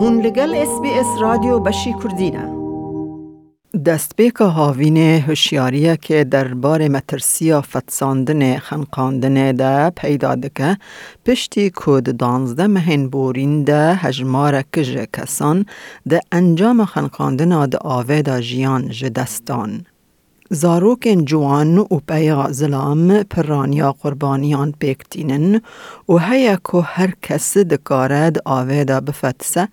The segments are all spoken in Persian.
هون لگل اس بی اس رادیو بشی کردینه دستپیک هاوین هوشیاریه که درباره مترسیا فتساندن خنقاندن ده پیدا دکه پشتی کود دانزده مهین بورین ده هجمار کج کسان ده انجام خنقاندن ده آوه ده جیان جدستان. زاروکن جوان و پیا زلام پرانیا قربانیان پیکتینن و هیا که هر کس دکارد آویدا بفتسه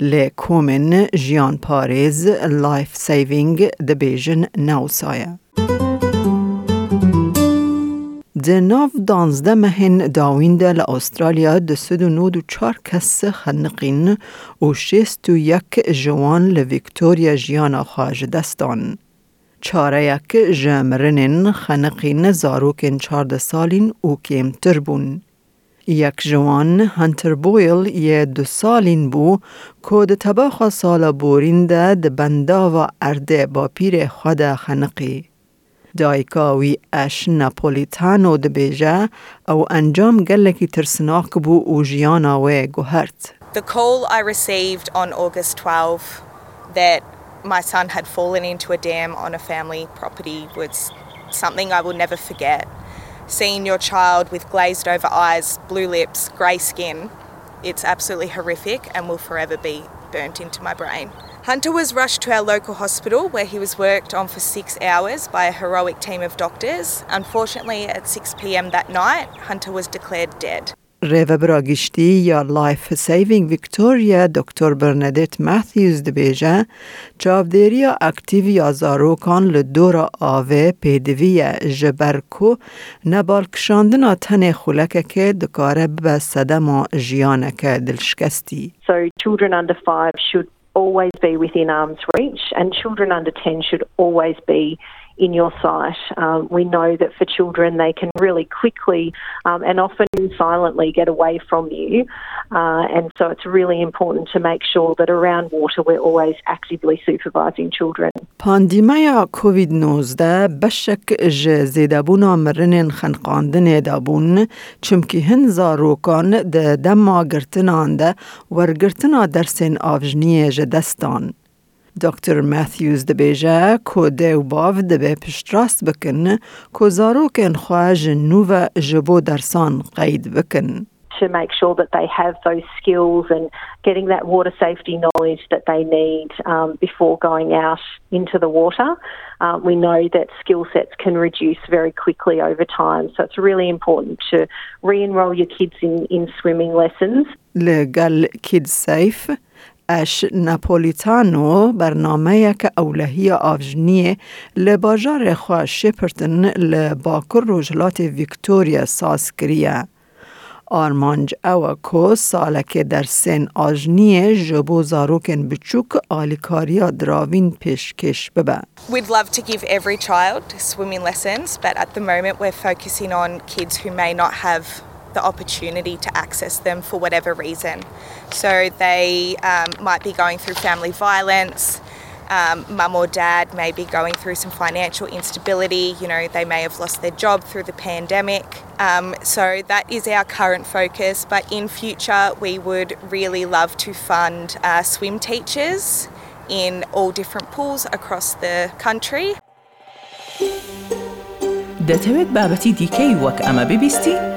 لی کومن جیان پاریز لایف سیوینگ دبیجن نوسایه. د ناف دانزده مهن داوینده لأسترالیا د سد و نود و چار کس خنقین و شیست و یک جوان لویکتوریا جیانا خواج دستان. چاره یک جمرنین خنقین زاروکین چارده سالین او کمتر بون. یک جوان هنتر بویل یه دو سالین بو که ده تباخ سال بورین ده ده بندا و ارده با پیر خود خنقی. دایکاوی اش ناپولیتانو ده بیجه او انجام گلکی ترسناک بو او جیانا و گوهرت. The call I received on August 12 that my son had fallen into a dam on a family property was something I will never forget. Seeing your child with glazed over eyes, blue lips, grey skin, it's absolutely horrific and will forever be burnt into my brain. Hunter was rushed to our local hospital where he was worked on for six hours by a heroic team of doctors. Unfortunately, at 6 pm that night, Hunter was declared dead. ریوبرا گشتی یا لایف سیوینگ ویکتوریا دکتر برندت ماتیوز دبیجه چاودیریا اکتیو یا زاروکان لدورا آوه پیدوی جبرکو نبال کشاندنا تن خولکه که دکاره به صدما جیانکه دلشکستی. So children under five should always be within arm's reach and children under 10 should always be in your sight. Um, we know that for children, they can really quickly um, and often silently get away from you. Uh, and so it's really important to make sure that around water we're always actively supervising children. پاندیمیا کووید 19 بشک ج زیدابونا مرنین خنقاندن دابون چمکی هن زاروکان ده دما گرتنان ده ورگرتنا درسین آوجنی جدستان. دکتر ماثیوز دبیجه که ده و باو دبه پشتراست بکن که زاروکن خواج نوو جبو درسان قید بکن. to make sure that they have those skills and getting that water safety knowledge that they need um, before going out into the water. Uh, we know that skill sets can reduce very quickly over time, so it's really important to re enroll your kids in, in swimming lessons. لگل کید سیف اش ناپولیتانو برنامه که اولهی آوجنیه لباجار خواه شپرتن لباکر روجلات ویکتوریا ساز کریه. آرمانج او کو سالک در سن آجنیه جبو زاروکن بچوک آلیکاریا دراوین پیشکش ببه. We'd love to give every child swimming lessons, but at the moment we're focusing on kids who may not have the opportunity to access them for whatever reason. So they um, might be going through family violence. Um, mum or dad may be going through some financial instability. You know, they may have lost their job through the pandemic. Um, so that is our current focus. But in future, we would really love to fund uh, swim teachers in all different pools across the country. دەتەوێت بابەتی دیکەی وەک ئەمە ببیستی؟